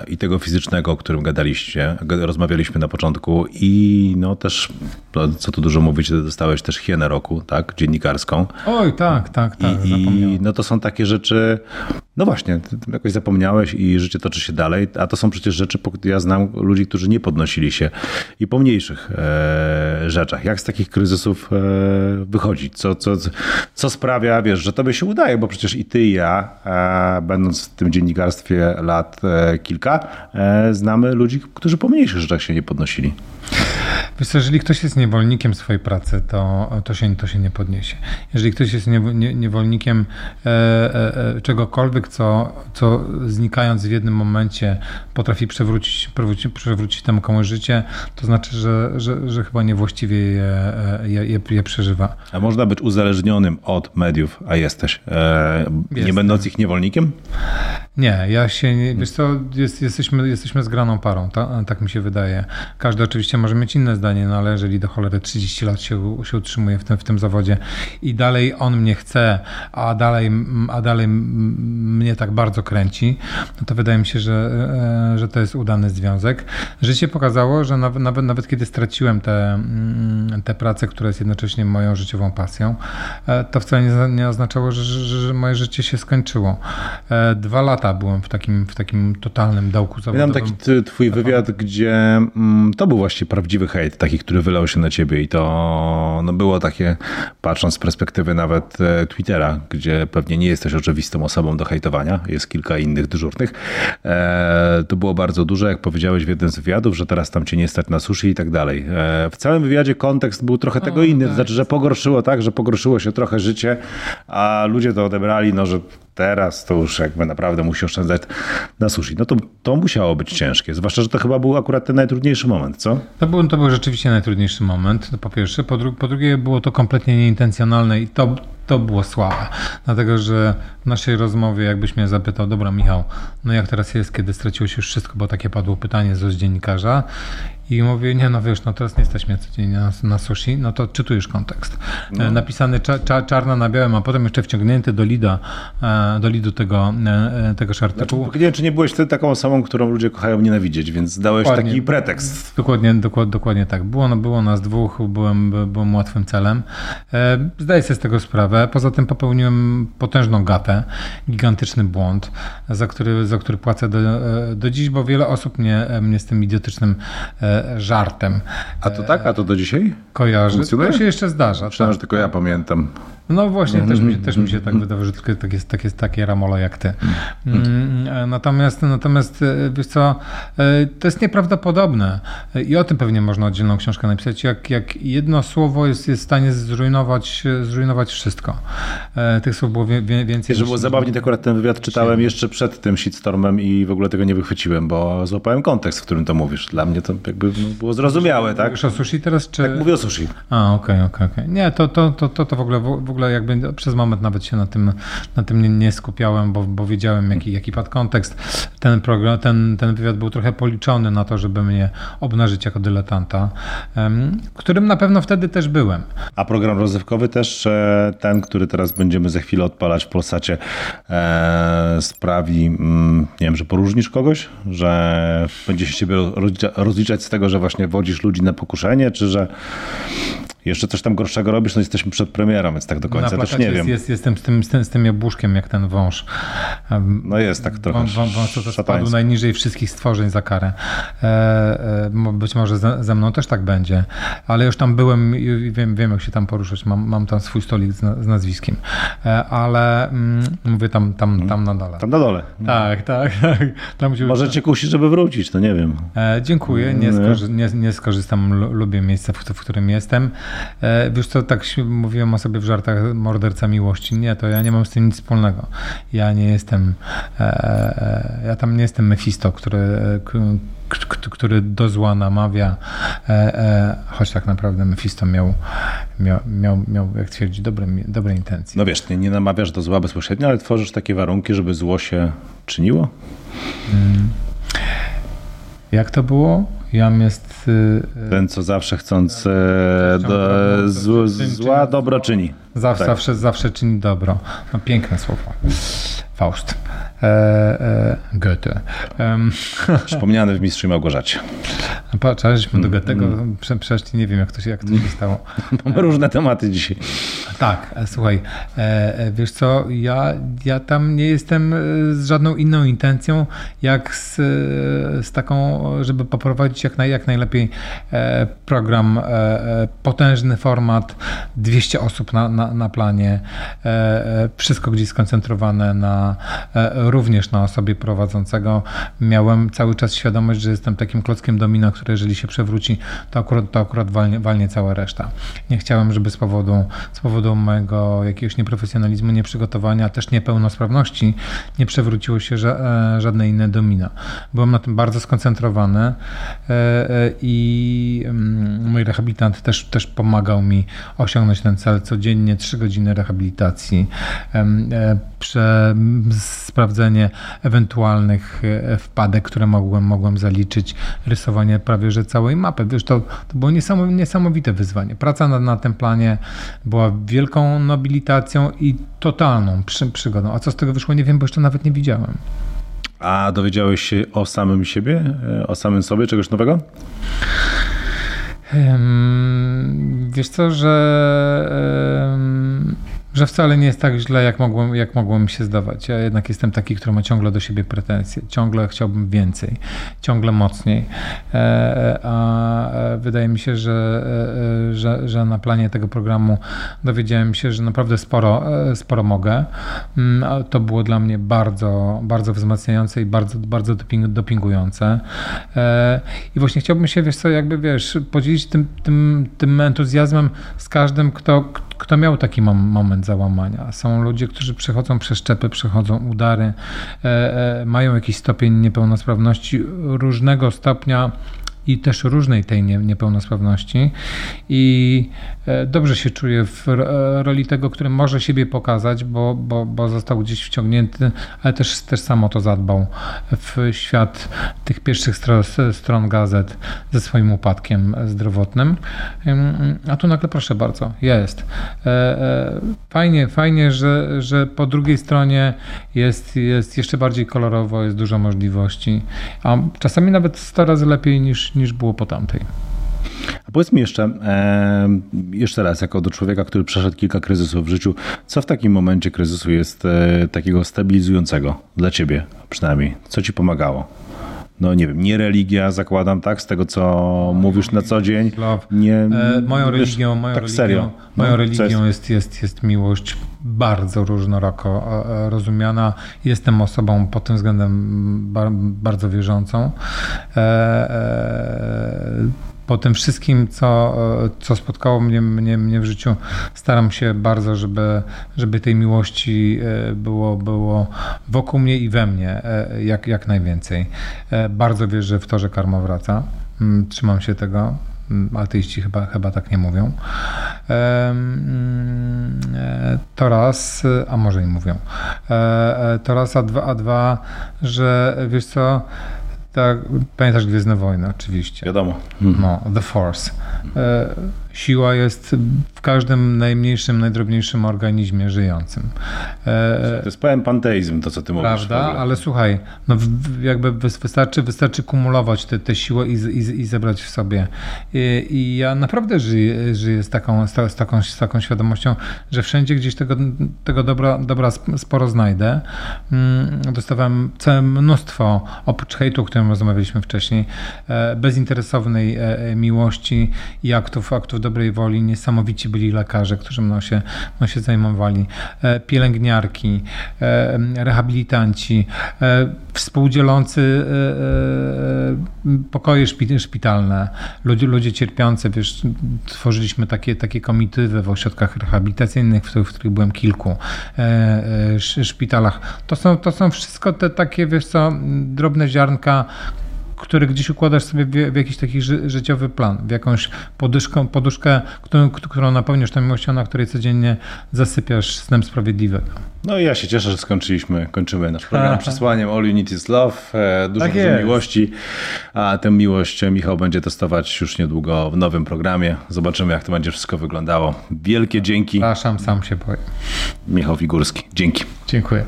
i tego fizycznego, o którym gadaliście, rozmawialiśmy na początku i no też, no, co tu dużo mówić, dostałeś też hienę roku, tak, dziennikarską. Oj, tak, tak, tak. I, i no to są takie rzeczy, no właśnie, jakoś zapomniałeś i życie toczy się dalej, a to są przecież rzeczy, ja znam ludzi, którzy nie podnosili się i po mniejszych e, rzeczach. Jak z takich kryzysów e, wychodzić? Co, co, co sprawia, wiesz, że tobie się udaje, bo przecież i ty i ja, e, będąc w tym dziennikarstwie lat kilka, znamy ludzi, którzy po mniejszych rzeczach się nie podnosili. Wiesz jeżeli ktoś jest niewolnikiem swojej pracy, to, to, się, to się nie podniesie. Jeżeli ktoś jest niewolnikiem czegokolwiek, co, co znikając w jednym momencie potrafi przewrócić, przewrócić temu komuś życie, to znaczy, że, że, że chyba niewłaściwie je, e, je, je, je przeżywa. A można być uzależnionym od mediów, a jesteś, e, nie będąc ich niewolnikiem? Nie, ja się, nie, wiesz co, jest, jesteśmy, jesteśmy zgraną parą, ta, tak mi się wydaje. Każdy oczywiście może mieć inne zdanie, no ale jeżeli do cholery 30 lat się, się utrzymuje w tym, w tym zawodzie i dalej on mnie chce, a dalej, a dalej mnie tak bardzo kręci, no to wydaje mi się, że, e, że to jest udany związek. Życie pokazało, że nawet, nawet, nawet kiedy straciłem tę te, te pracę, która jest jednocześnie moją życiową pasją, e, to wcale nie, nie oznaczało, że, że, że moje życie się skończyło. E, dwa lata byłem w takim, w takim totalnym dołku zawodowym. Miałem taki twój wywiad, gdzie mm, to był właśnie prawdziwy hejt, taki, który wylał się na ciebie i to no, było takie, patrząc z perspektywy nawet e, Twittera, gdzie pewnie nie jesteś oczywistą osobą do hejtowania, jest kilka innych dyżurnych, e, to było bardzo duże, jak powiedziałeś w jednym z wywiadów, że teraz tam cię nie stać na sushi i tak dalej. E, w całym wywiadzie kontekst był trochę tego inny, to tak. znaczy, że pogorszyło tak, że pogorszyło się trochę życie, a ludzie to odebrali, no, że teraz to już jakby naprawdę musi oszczędzać na sushi. No to, to musiało być ciężkie, zwłaszcza, że to chyba był akurat ten najtrudniejszy moment, co? To był, to był rzeczywiście najtrudniejszy moment, po pierwsze. Po, dru po drugie było to kompletnie nieintencjonalne i to, to było słabe. Dlatego, że w naszej rozmowie jakbyś mnie zapytał, dobra Michał, no jak teraz jest, kiedy straciłeś już wszystko, bo takie padło pytanie z dziennikarza i mówię, nie no wiesz, no teraz nie jesteśmy codziennie na, na sushi, no to czytujesz kontekst. No. E, napisany cza, cza, czarno na białym, a potem jeszcze wciągnięty do lida, e, do lidu tego, e, tego artykułu. Znaczy, nie wiem, czy nie byłeś wtedy taką osobą, którą ludzie kochają nienawidzieć, więc dałeś dokładnie, taki pretekst. Dokładnie, dokładnie, dokładnie tak. Było, no, było nas dwóch, byłem, byłem łatwym celem. Zdaję sobie z tego sprawę. Poza tym popełniłem potężną gatę, gigantyczny błąd, za który, za który płacę do, do dziś, bo wiele osób mnie, mnie z tym idiotycznym żartem. A to tak? A to do dzisiaj? Kojarzy. To się jeszcze zdarza. Myślałem, tak. że tylko ja pamiętam. No właśnie, też, mi, też mi się tak wydawało, że tylko tak jest, tak jest takie ramolo jak ty. Mm, e, natomiast, natomiast e, wiesz co, e, to jest nieprawdopodobne i o tym pewnie można oddzielną książkę napisać, jak, jak jedno słowo jest, jest w stanie zrujnować, zrujnować wszystko. Tych słów było więcej. Że było zabawnie, to akurat ten wywiad czytałem jeszcze przed tym shitstormem i w ogóle tego nie wychwyciłem, bo złapałem kontekst, w którym to mówisz. Dla mnie to jakby było zrozumiałe, tak? Mówisz o sushi teraz, czy... Tak, mówię o sushi. A, okej, okay, okej, okay, okay. Nie, to, to, to, to, to w ogóle, w ogóle jakby przez moment nawet się na tym, na tym nie, nie skupiałem, bo, bo wiedziałem jaki, jaki padł kontekst. Ten, program, ten, ten wywiad był trochę policzony na to, żeby mnie obnażyć jako dyletanta, którym na pewno wtedy też byłem. A program rozrywkowy też, e, ten, który teraz będziemy za chwilę odpalać w Polsacie, e, sprawi, mm, nie wiem, że poróżnisz kogoś, że będzie się ciebie rozliczać z tego, że właśnie wodzisz ludzi na pokuszenie, czy że jeszcze coś tam gorszego robisz, no jesteśmy przed premierą, więc tak do końca też nie jest, wiem. Jest, jestem z tym, z, tym, z tym jabłuszkiem, jak ten wąż. No jest tak trochę Wąż, wąż to spadł najniżej wszystkich stworzeń za karę. E, e, być może ze, ze, mną też tak będzie, ale już tam byłem i wiem, wiem jak się tam poruszać. Mam, mam tam swój stolik z, z nazwiskiem. E, ale mm, mówię tam, tam, mhm. tam na dole. Tam na dole. Tak, tak. tak. Tam Może cię kusi, żeby wrócić, to nie wiem. Dziękuję, nie, skorzy nie, nie skorzystam, lubię miejsce, w, w którym jestem. E, wiesz co, tak mówiłem o sobie w żartach morderca miłości. Nie, to ja nie mam z tym nic wspólnego. Ja nie jestem, e, e, ja tam nie jestem Mefisto, który, który do zła namawia, choć tak naprawdę Mefisto miał, miał, miał, miał jak twierdzi, dobre, dobre intencje. No wiesz, nie, nie namawiasz do zła bezpośrednio, ale tworzysz takie warunki, żeby zło się czyniło? Hmm. Jak to było? Jam jest... Y, Ten, co zawsze chcąc e, do, zł, zła, dobro czyni. Zawsze, tak. zawsze, zawsze czyni dobro. No, piękne słowo. Faust. E, e, Goethe. Wspomniany w Mistrzu Małgorzacie. Patrz, żeśmy do Goethego mm. przeszli, nie wiem jak to się, jak to się stało. Mamy różne tematy dzisiaj. Tak, e, słuchaj, wiesz co, ja, ja tam nie jestem z żadną inną intencją, jak z, z taką, żeby poprowadzić jak, naj, jak najlepiej program, potężny format, 200 osób na, na, na planie, wszystko gdzieś skoncentrowane na, również na osobie prowadzącego. Miałem cały czas świadomość, że jestem takim klockiem domina, które jeżeli się przewróci, to akurat, to akurat walnie, walnie cała reszta. Nie chciałem, żeby z powodu, z powodu mojego jakiegoś nieprofesjonalizmu, nieprzygotowania, też niepełnosprawności nie przewróciło się e, żadne inne domina. Byłem na tym bardzo skoncentrowany e, e, i mm, mój rehabilitant też, też pomagał mi osiągnąć ten cel. Codziennie trzy godziny rehabilitacji, prze, sprawdzenie ewentualnych wpadek, które mogłem, mogłem zaliczyć, rysowanie prawie że całej mapy. Wiesz, to, to było niesamowite wyzwanie. Praca na, na tym planie była wielką nobilitacją i totalną przy, przygodą. A co z tego wyszło, nie wiem, bo jeszcze nawet nie widziałem. A dowiedziałeś się o samym siebie, e, o samym sobie czegoś nowego? wiesz co, że że wcale nie jest tak źle, jak mogłem, jak mogłem się zdawać. Ja jednak jestem taki, który ma ciągle do siebie pretensje. Ciągle chciałbym więcej, ciągle mocniej. E, e, a e, wydaje mi się, że, że, że na planie tego programu dowiedziałem się, że naprawdę sporo, sporo mogę. Mm, to było dla mnie bardzo, bardzo wzmacniające i bardzo, bardzo dopingujące. I właśnie chciałbym się, wiesz co, jakby wiesz, podzielić tym, tym, tym entuzjazmem z każdym, kto, kto miał taki moment załamania. Są ludzie, którzy przechodzą przeszczepy, przechodzą udary, e, e, mają jakiś stopień niepełnosprawności różnego stopnia i też różnej tej niepełnosprawności i dobrze się czuję w roli tego, który może siebie pokazać, bo, bo, bo został gdzieś wciągnięty, ale też, też samo to zadbał w świat tych pierwszych stron gazet ze swoim upadkiem zdrowotnym. A tu nagle proszę bardzo, jest. E, e, fajnie, fajnie, że, że po drugiej stronie jest, jest jeszcze bardziej kolorowo, jest dużo możliwości, a czasami nawet 100 razy lepiej niż, niż było po tamtej. A powiedz mi jeszcze, e, jeszcze raz, jako do człowieka, który przeszedł kilka kryzysów w życiu, co w takim momencie kryzysu jest e, takiego stabilizującego dla ciebie przynajmniej? Co ci pomagało? no nie wiem, nie religia, zakładam, tak, z tego co mówisz na co dzień. Nie, e, moją wiesz, religią, moją tak religią, serio. Moją no, religią jest, jest, jest miłość bardzo różnorako e, rozumiana. Jestem osobą pod tym względem bardzo wierzącą. E, e, po tym wszystkim, co, co spotkało mnie, mnie, mnie w życiu, staram się bardzo, żeby, żeby tej miłości było, było wokół mnie i we mnie jak, jak najwięcej. Bardzo wierzę w to, że karma wraca. Mm, trzymam się tego. Mm, ateiści chyba, chyba tak nie mówią. Mm, e, to raz, a może i mówią. E, e, to raz, a dwa, a dwa, że wiesz co, tak, pamiętasz Gwiezdne Wojny oczywiście. Wiadomo. No, The Force. Siła jest w każdym najmniejszym, najdrobniejszym organizmie żyjącym. E, to jest pełen panteizm, to co ty mówisz. Prawda, ale słuchaj, no jakby wystarczy, wystarczy kumulować tę siłę i, i, i, zebrać w sobie. I, I, ja naprawdę żyję, żyję z, taką, z, taką, z taką świadomością, że wszędzie gdzieś tego, tego dobra, dobra sporo znajdę. Mm, dostawałem całe mnóstwo, oprócz hejtu, o którym rozmawialiśmy wcześniej, e, bezinteresownej e, miłości i aktów, aktów dobrej woli, niesamowici byli lekarze, którzy mną się, mną się zajmowali, e, pielęgniarki, e, rehabilitanci, e, współdzielący pokoje szpitalne, ludzie, ludzie cierpiący, wiesz, tworzyliśmy takie, takie komitywy w ośrodkach rehabilitacyjnych, w, w których byłem kilku szpitalach. To są, to są wszystko te takie, wiesz co, drobne ziarnka, który gdzieś układasz sobie w, w jakiś taki ży, życiowy plan, w jakąś poduszkę, poduszkę którą, którą napełnisz tą miłością, na której codziennie zasypiasz snem sprawiedliwego. No i ja się cieszę, że skończyliśmy, kończymy nasz program przesłaniem All You Need Is Love, e, dużo, Tak dużo miłości, a tę miłość Michał będzie testować już niedługo w nowym programie. Zobaczymy, jak to będzie wszystko wyglądało. Wielkie dzięki. Przepraszam, sam się boję. Michał Figurski. Dzięki. Dziękuję.